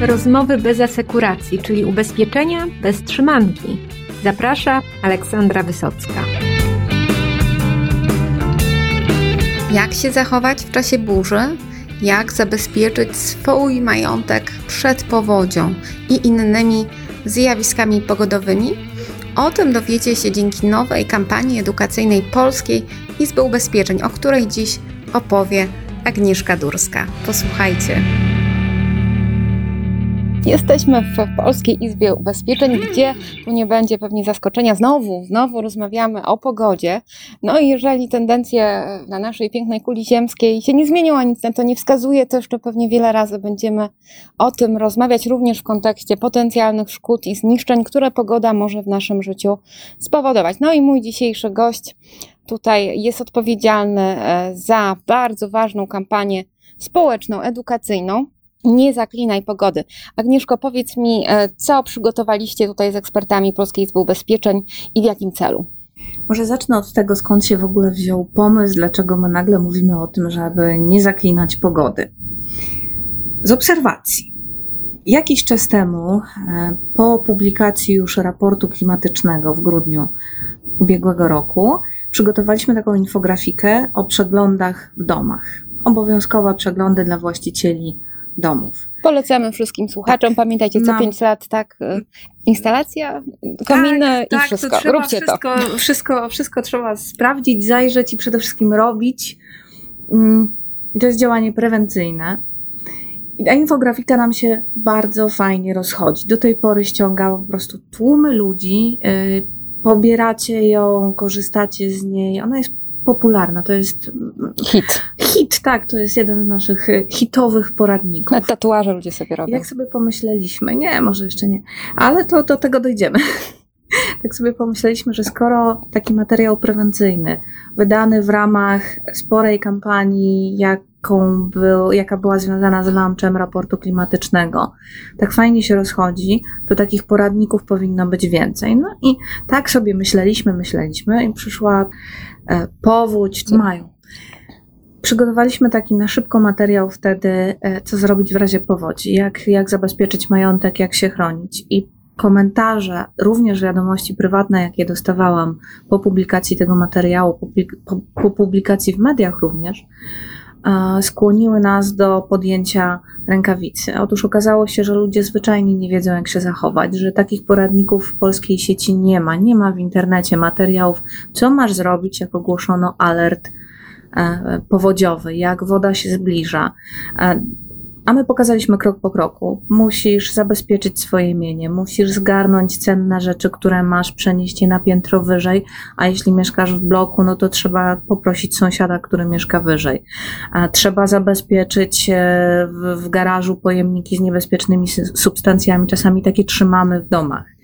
Rozmowy bez asekuracji, czyli ubezpieczenia bez trzymanki. Zaprasza Aleksandra Wysocka. Jak się zachować w czasie burzy? Jak zabezpieczyć swój majątek przed powodzią i innymi zjawiskami pogodowymi? O tym dowiecie się dzięki nowej kampanii edukacyjnej Polskiej Izby Ubezpieczeń, o której dziś opowie Agnieszka Durska. Posłuchajcie. Jesteśmy w Polskiej Izbie Ubezpieczeń, gdzie tu nie będzie pewnie zaskoczenia. Znowu, znowu rozmawiamy o pogodzie. No i jeżeli tendencje na naszej pięknej kuli ziemskiej się nie zmienią, a nic na to nie wskazuje, to jeszcze pewnie wiele razy będziemy o tym rozmawiać, również w kontekście potencjalnych szkód i zniszczeń, które pogoda może w naszym życiu spowodować. No i mój dzisiejszy gość tutaj jest odpowiedzialny e, za bardzo ważną kampanię społeczną, edukacyjną nie zaklinaj pogody. Agnieszko, powiedz mi, e, co przygotowaliście tutaj z ekspertami Polskiej Izby Ubezpieczeń i w jakim celu? Może zacznę od tego, skąd się w ogóle wziął pomysł, dlaczego my nagle mówimy o tym, żeby nie zaklinać pogody. Z obserwacji. Jakiś czas temu, e, po publikacji już raportu klimatycznego w grudniu ubiegłego roku, przygotowaliśmy taką infografikę o przeglądach w domach. Obowiązkowe przeglądy dla właścicieli domów. Polecamy wszystkim słuchaczom. Tak. Pamiętajcie, co 5 lat, tak, y, instalacja, kominy tak, i tak, wszystko. To Róbcie wszystko, to. Wszystko, wszystko trzeba sprawdzić, zajrzeć i przede wszystkim robić. Mm, to jest działanie prewencyjne. I ta infografika nam się bardzo fajnie rozchodzi. Do tej pory ściąga po prostu tłumy ludzi. Yy, pobieracie ją, korzystacie z niej. Ona jest popularna. To jest hit. Hit, tak. To jest jeden z naszych y, hitowych poradników. Na tatuaże ludzie sobie robią. Jak sobie pomyśleliśmy, nie, może jeszcze nie, ale to do tego dojdziemy. tak sobie pomyśleliśmy, że skoro taki materiał prewencyjny, wydany w ramach sporej kampanii, jaką był, jaka była związana z launczem raportu klimatycznego, tak fajnie się rozchodzi, to takich poradników powinno być więcej. No i tak sobie myśleliśmy, myśleliśmy i przyszła E, powódź, co mają. Przygotowaliśmy taki na szybko materiał wtedy, e, co zrobić w razie powodzi, jak, jak zabezpieczyć majątek, jak się chronić. I komentarze, również wiadomości prywatne, jakie dostawałam po publikacji tego materiału, po, publikacji w mediach również, skłoniły nas do podjęcia rękawicy. Otóż okazało się, że ludzie zwyczajnie nie wiedzą, jak się zachować, że takich poradników w polskiej sieci nie ma. Nie ma w internecie materiałów, co masz zrobić, jak ogłoszono alert e, powodziowy, jak woda się zbliża. E, a my pokazaliśmy krok po kroku. Musisz zabezpieczyć swoje mienie, musisz zgarnąć cenne rzeczy, które masz, przenieść je na piętro wyżej, a jeśli mieszkasz w bloku, no to trzeba poprosić sąsiada, który mieszka wyżej. Trzeba zabezpieczyć e, w garażu pojemniki z niebezpiecznymi substancjami, czasami takie trzymamy w domach.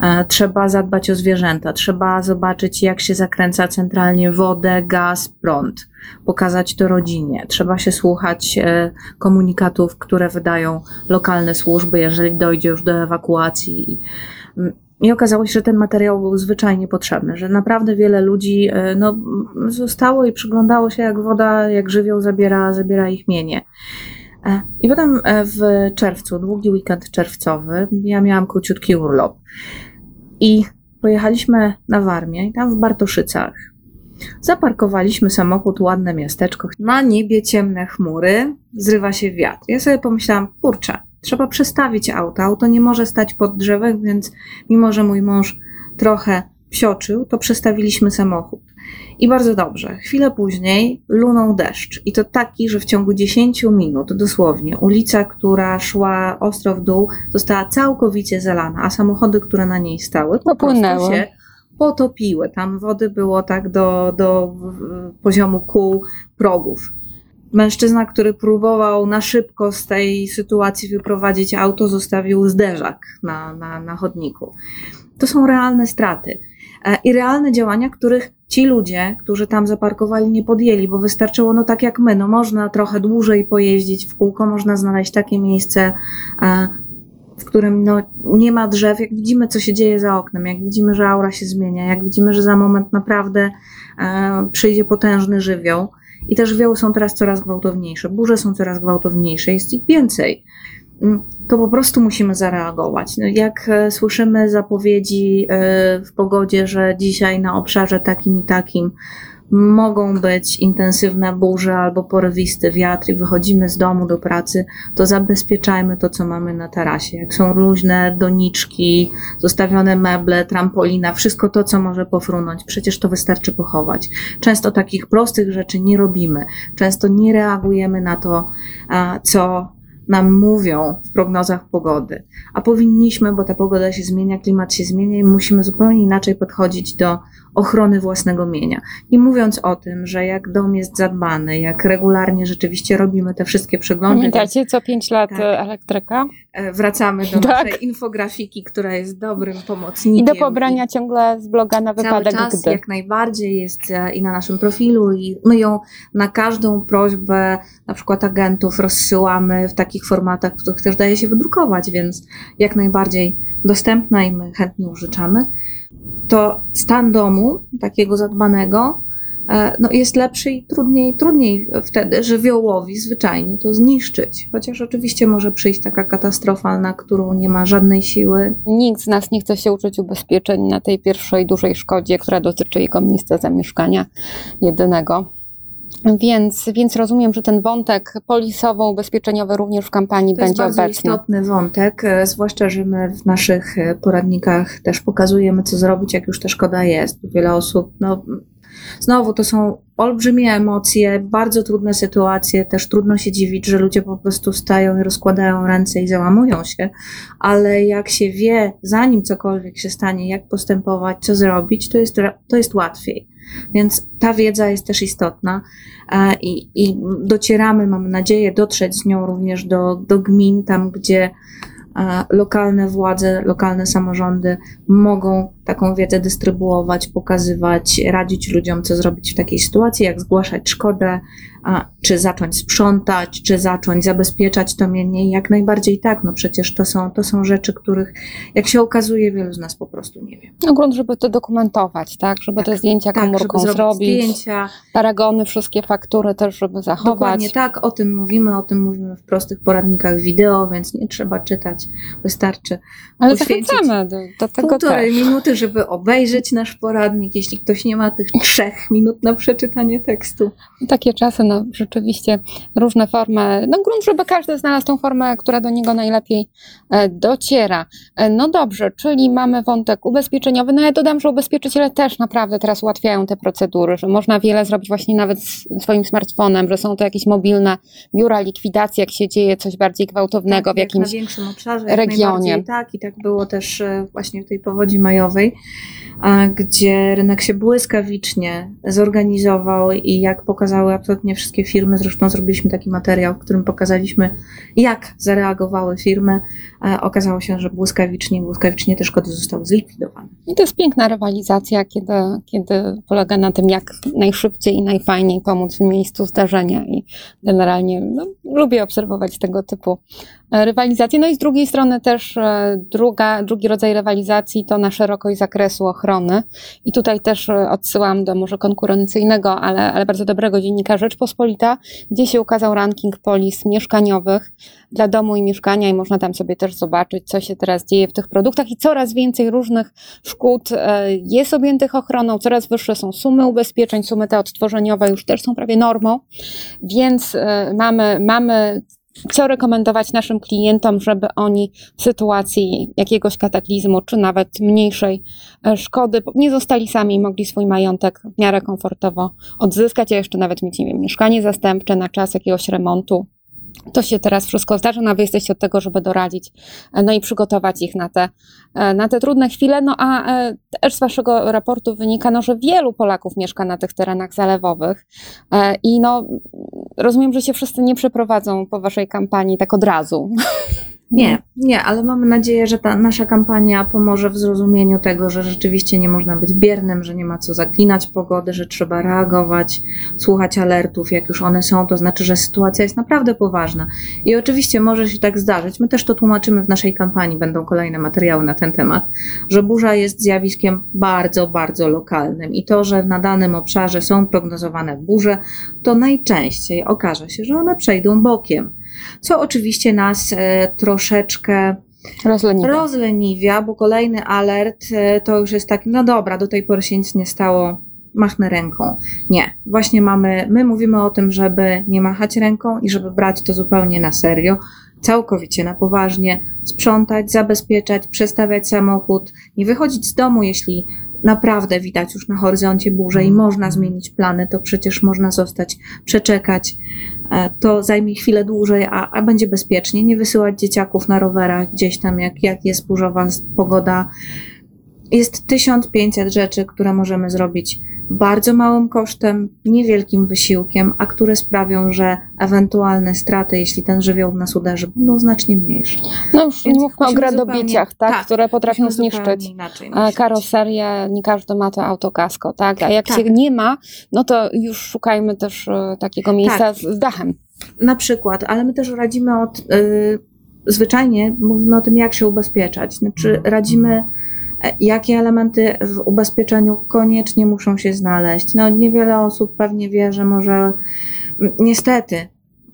E, trzeba zadbać o zwierzęta, trzeba zobaczyć, jak się zakręca centralnie wodę, gaz, prąd, pokazać to rodzinie. Trzeba się słuchać e, komunikatów, które wydają lokalne służby, jeżeli dojdzie już do ewakuacji. I okazało się, że ten materiał był zwyczajnie potrzebny, że naprawdę wiele ludzi e, no, zostało i przyglądało się, jak woda, jak żywioł zabiera, zabiera ich mienie. I potem w czerwcu, długi weekend czerwcowy, ja miałam króciutki urlop. I pojechaliśmy na Warmię tam w Bartoszycach zaparkowaliśmy samochód, ładne miasteczko. Na niebie ciemne chmury, zrywa się wiatr. Ja sobie pomyślałam, kurczę, trzeba przestawić auto. Auto nie może stać pod drzewem, więc mimo, że mój mąż trochę psioczył, to przestawiliśmy samochód. I bardzo dobrze. Chwilę później lunął deszcz. I to taki, że w ciągu 10 minut dosłownie ulica, która szła ostro w dół, została całkowicie zalana, a samochody, które na niej stały, popłynęły się potopiły. Tam wody było tak do, do poziomu kół progów. Mężczyzna, który próbował na szybko z tej sytuacji wyprowadzić auto, zostawił zderzak na, na, na chodniku. To są realne straty. E, i realne działania, których ci ludzie, którzy tam zaparkowali, nie podjęli, bo wystarczyło, no tak jak my, no można trochę dłużej pojeździć w kółko, można znaleźć takie miejsce, e, w którym no, nie ma drzew, jak widzimy, co się dzieje za oknem, jak widzimy, że aura się zmienia, jak widzimy, że za moment naprawdę e, przyjdzie potężny żywioł. I te żywioły są teraz coraz gwałtowniejsze, burze są coraz gwałtowniejsze, jest ich więcej. Mm, to po prostu musimy zareagować. No, jak e, słyszymy zapowiedzi e, w pogodzie, że dzisiaj na obszarze takim i takim mogą być intensywne burze albo porywisty wiatr i wychodzimy z domu do pracy, to zabezpieczajmy to, co mamy na tarasie. Jak są luźne doniczki, zostawione meble, trampolina, wszystko to, co może pofrunąć, przecież to wystarczy pochować. Często takich prostych rzeczy nie robimy. Często nie reagujemy na to, co nam mówią w prognozach pogody. A powinniśmy, bo ta pogoda się zmienia, klimat się zmienia i musimy zupełnie inaczej podchodzić do ochrony własnego mienia. Nie mówiąc o tym, że jak dom jest zadbany, jak regularnie rzeczywiście robimy te wszystkie przeglądy. Pamiętacie, co pięć lat tak, elektryka? E, wracamy do tak. naszej infografiki, która jest dobrym pomocnikiem. I do pobrania ciągle z bloga na wypadek Cały czas gdy. jak najbardziej jest e, i na naszym profilu i my ją na każdą prośbę na przykład agentów rozsyłamy w takich formatach, w których też daje się wydrukować, więc jak najbardziej dostępna i my chętnie użyczamy to stan domu, takiego zadbanego, e, no jest lepszy i trudniej, trudniej wtedy żywiołowi zwyczajnie to zniszczyć. Chociaż oczywiście może przyjść taka katastrofa, na którą nie ma żadnej siły. Nikt z nas nie chce się uczyć ubezpieczeń na tej pierwszej dużej szkodzie, która dotyczy jego miejsca zamieszkania jedynego. Więc, więc rozumiem, że ten wątek polisowo-ubezpieczeniowy również w kampanii to będzie obecny. To jest bardzo istotny wątek, e, zwłaszcza, że my w naszych e, poradnikach też pokazujemy, co zrobić, jak już ta szkoda jest. Wiele osób, no znowu to są olbrzymie emocje, bardzo trudne sytuacje, też trudno się dziwić, że ludzie po prostu stają i rozkładają ręce i załamują się, ale jak się wie, zanim cokolwiek się stanie, jak postępować, co zrobić, to jest, to jest łatwiej. Więc ta wiedza jest też istotna e, i, i docieramy, mam nadzieję, dotrzeć z nią również do, do gmin, tam gdzie lokalne władze, lokalne samorządy mogą taką wiedzę dystrybuować, pokazywać, radzić ludziom, co zrobić w takiej sytuacji, jak zgłaszać szkodę, czy zacząć sprzątać, czy zacząć zabezpieczać to mienie. Jak najbardziej tak, no przecież to są, to są rzeczy, których, jak się okazuje, wielu z nas po prostu nie wie. No grunt, żeby to dokumentować, tak, żeby tak, te zdjęcia tak, komórką żeby zrobić, zdjęcia. paragony, wszystkie faktury też, żeby zachować. Dokładnie tak, o tym mówimy, o tym mówimy w prostych poradnikach wideo, więc nie trzeba czytać, wystarczy Ale zachęcamy do, do tego półtorej też. minuty, żeby obejrzeć nasz poradnik, jeśli ktoś nie ma tych trzech minut na przeczytanie tekstu. Takie czasy, no rzeczywiście różne formy, no grunt, żeby każdy znalazł tą formę, która do niego najlepiej e, dociera. E, no dobrze, czyli mamy wątek ubezpieczeniowy, no ja dodam, że ubezpieczyciele też naprawdę teraz ułatwiają te procedury, że można wiele zrobić właśnie nawet swoim smartfonem, że są to jakieś mobilne biura likwidacji, jak się dzieje coś bardziej gwałtownego tak, w jakimś na większym obszarze, regionie. Tak, i tak było też e, właśnie w tej powodzi majowej, gdzie rynek się błyskawicznie zorganizował i jak pokazały absolutnie wszystkie firmy, zresztą zrobiliśmy taki materiał, w którym pokazaliśmy, jak zareagowały firmy. Okazało się, że błyskawicznie, błyskawicznie te szkody zostały zlikwidowane. I to jest piękna rywalizacja, kiedy, kiedy polega na tym, jak najszybciej i najfajniej pomóc w miejscu zdarzenia. I generalnie no, lubię obserwować tego typu e, rywalizacje. No i z drugiej strony też e, druga, drugi rodzaj rywalizacji to na szerokość zakresu ochrony. I tutaj też e, odsyłam do może konkurencyjnego, ale, ale bardzo dobrego dziennika Rzeczpospolita, gdzie się ukazał ranking polis mieszkaniowych dla domu i mieszkania i można tam sobie też zobaczyć, co się teraz dzieje w tych produktach i coraz więcej różnych szkód jest objętych ochroną, coraz wyższe są sumy ubezpieczeń, sumy te odtworzeniowe już też są prawie normą, więc mamy, mamy co rekomendować naszym klientom, żeby oni w sytuacji jakiegoś kataklizmu, czy nawet mniejszej e, szkody, nie zostali sami i mogli swój majątek w miarę komfortowo odzyskać, a jeszcze nawet mieć nie wiem, mieszkanie zastępcze na czas jakiegoś remontu to się teraz wszystko zdarza, no wy jesteście od tego, żeby doradzić, e, no i przygotować ich na te, e, na te trudne chwile. No a e, też z waszego raportu wynika, no, że wielu Polaków mieszka na tych terenach zalewowych i no rozumiem, że się wszyscy nie przeprowadzą po waszej kampanii tak od razu. Nie, nie, ale mamy nadzieję, że ta nasza kampania pomoże w zrozumieniu tego, że rzeczywiście nie można być biernym, że nie ma co zaklinać pogody, że trzeba reagować, słuchać alertów, jak już one są, to znaczy, że sytuacja jest naprawdę poważna. I oczywiście może się tak zdarzyć, my też to tłumaczymy w naszej kampanii, będą kolejne materiały na ten temat, że burza jest zjawiskiem bardzo, bardzo lokalnym. I to, że na danym obszarze są prognozowane burze, to najczęściej okaże się, że one przejdą bokiem co oczywiście nas e, troszeczkę Rozleniwe. rozleniwia, bo kolejny alert e, to już jest tak, no dobra, do tej pory się nic nie stało, machnę ręką. Nie, właśnie mamy, my mówimy o tym, żeby nie machać ręką i żeby brać to zupełnie na serio, całkowicie na poważnie, sprzątać, zabezpieczać, przestawiać samochód, nie wychodzić z domu, jeśli naprawdę widać już na horyzoncie burzę i można zmienić plany, to przecież można zostać, przeczekać. E, To zajmie chwilę dłużej, a, a będzie bezpiecznie. Nie wysyłać dzieciaków na rowerach gdzieś tam, jak, jak jest burzowa pogoda. Jest 1500 rzeczy, które możemy zrobić bardzo małym kosztem, niewielkim wysiłkiem, a które sprawią, że ewentualne straty, jeśli ten żywioł w nas uderzy, będą znacznie mniejsze. No już Więc nie mówmy o gradobiciach, tak, tak, które potrafią zniszczyć karoserię, nie każdy ma to autokasko, tak? A jak Tak. się nie ma, no to już szukajmy też e, takiego miejsca Tak. z, dachem. Na przykład, ale my też radzimy od. y, zwyczajnie mówimy o tym, jak się ubezpieczać. Znaczy, radzimy, e, jakie elementy w ubezpieczeniu koniecznie muszą się znaleźć. No, niewiele osób pewnie wie, że może m, niestety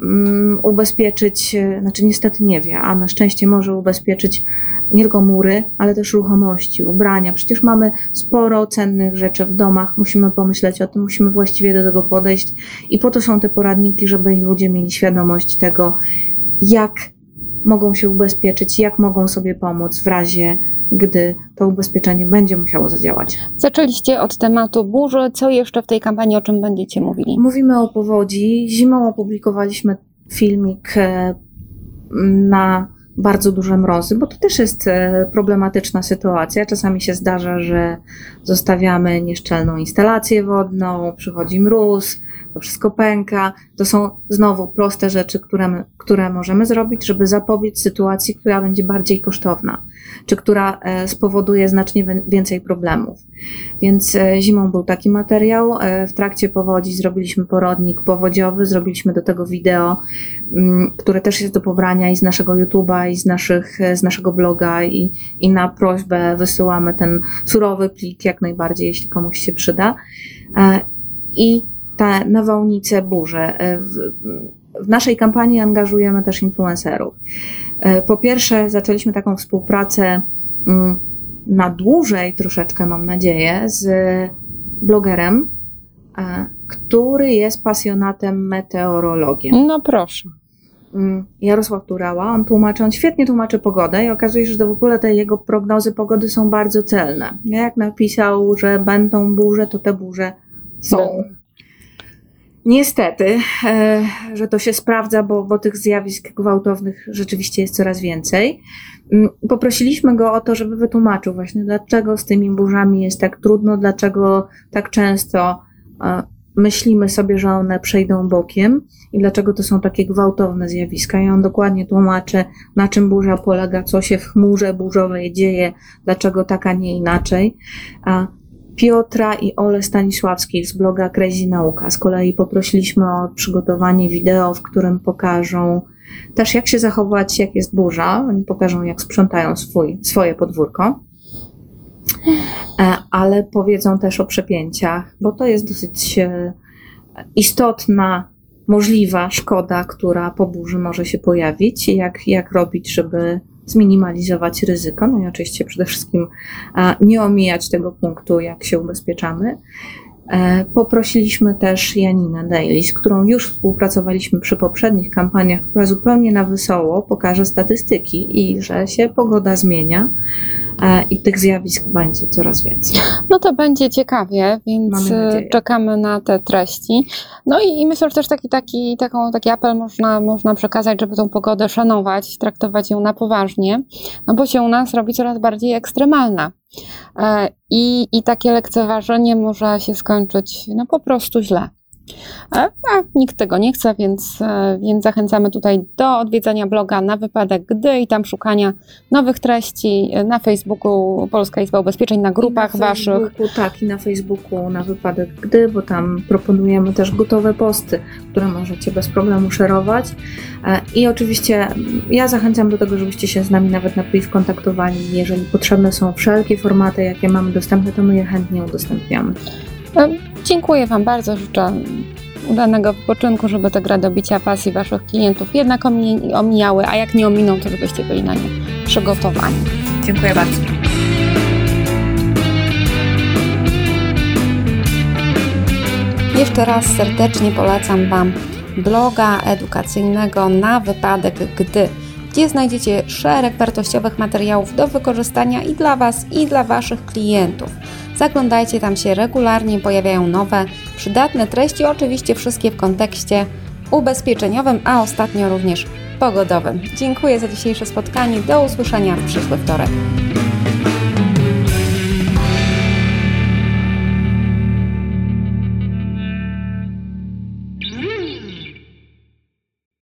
mm, ubezpieczyć, e, znaczy niestety nie wie, a na szczęście może ubezpieczyć nie tylko mury, ale też ruchomości, ubrania. Przecież mamy sporo cennych rzeczy w domach, musimy pomyśleć o tym, musimy właściwie do tego podejść i po to są te poradniki, żeby ludzie mieli świadomość tego, jak mogą się ubezpieczyć, jak mogą sobie pomóc w razie, gdy to ubezpieczenie będzie musiało zadziałać. Zaczęliście od tematu burzy. Co jeszcze w tej kampanii, o czym będziecie mówili? Mówimy o powodzi. Zimą opublikowaliśmy filmik e, na bardzo duże mrozy, bo to też jest e, problematyczna sytuacja. Czasami się zdarza, że zostawiamy nieszczelną instalację wodną, przychodzi mróz, to wszystko pęka. To są znowu proste rzeczy, które, które możemy zrobić, żeby zapobiec sytuacji, która będzie bardziej kosztowna, czy która e, spowoduje znacznie wi- więcej problemów. Więc e, zimą był taki materiał. e, W trakcie powodzi zrobiliśmy porodnik powodziowy, zrobiliśmy do tego wideo, mm, które też jest do pobrania i z naszego YouTube'a, i z, naszych, z naszego bloga, i, i na prośbę wysyłamy ten surowy plik jak najbardziej, jeśli komuś się przyda. I te nawałnice, burze. E, W, naszej kampanii angażujemy też influencerów. E, Po pierwsze, zaczęliśmy taką współpracę mm, na dłużej troszeczkę, mam nadzieję, z blogerem, e, który jest pasjonatem meteorologiem. No proszę. Mm, Jarosław Turała, on tłumaczy, on świetnie tłumaczy pogodę i okazuje się, że w ogóle te jego prognozy pogody są bardzo celne. Jak napisał, że będą burze, to te burze są. Niestety, e, że to się sprawdza, bo, bo tych zjawisk gwałtownych rzeczywiście jest coraz więcej. Mm, Poprosiliśmy go o to, żeby wytłumaczył właśnie, dlaczego z tymi burzami jest tak trudno, dlaczego tak często e, myślimy sobie, że one przejdą bokiem i dlaczego to są takie gwałtowne zjawiska. I on dokładnie tłumaczy, na czym burza polega, co się w chmurze burzowej dzieje, dlaczego tak, a nie inaczej. Piotra i Ole Stanisławskich z bloga Crazy Nauka. Z kolei poprosiliśmy o przygotowanie wideo, w którym pokażą też jak się zachować, jak jest burza. Oni pokażą, jak sprzątają swój, swoje podwórko. E, Ale powiedzą też o przepięciach, bo to jest dosyć e, istotna, możliwa szkoda, która po burzy może się pojawić i jak, jak robić, żeby zminimalizować ryzyko. No i oczywiście przede wszystkim nie omijać tego punktu, jak się ubezpieczamy. E, Poprosiliśmy też Janinę Daily, z którą już współpracowaliśmy przy poprzednich kampaniach, która zupełnie na wesoło pokaże statystyki i że się pogoda zmienia e, i tych zjawisk będzie coraz więcej. No to będzie ciekawie, więc e, czekamy na te treści. No i, i myślę, że też taki, taki, taką, taki apel można, można przekazać, żeby tą pogodę szanować, traktować ją na poważnie, no bo się u nas robi coraz bardziej ekstremalna. E, I, I takie lekceważenie może się skończyć no po prostu źle. A nikt tego nie chce, więc, e, więc zachęcamy tutaj do odwiedzania bloga na wypadek gdy i tam szukania nowych treści e, na Facebooku Polska Izba Ubezpieczeń, na grupach I na waszych. Tak, i na Facebooku na wypadek gdy, bo tam proponujemy też gotowe posty, które możecie bez problemu szerować. E, I oczywiście ja zachęcam do tego, żebyście się z nami nawet na priv kontaktowali. Jeżeli potrzebne są wszelkie formaty, jakie mamy dostępne, to my je chętnie udostępniamy. Dziękuję Wam bardzo, życzę udanego wypoczynku, żeby te gradobicia pasji Waszych klientów jednak omi- omijały, a jak nie ominą, to żebyście byli na nie przygotowani. Dziękuję bardzo. Jeszcze raz serdecznie polecam Wam bloga edukacyjnego na wypadek gdy, gdzie znajdziecie szereg wartościowych materiałów do wykorzystania i dla Was, i dla Waszych klientów. Zaglądajcie, tam się regularnie pojawiają nowe, przydatne treści, oczywiście wszystkie w kontekście ubezpieczeniowym, a ostatnio również pogodowym. Dziękuję za dzisiejsze spotkanie. Do usłyszenia w przyszły wtorek.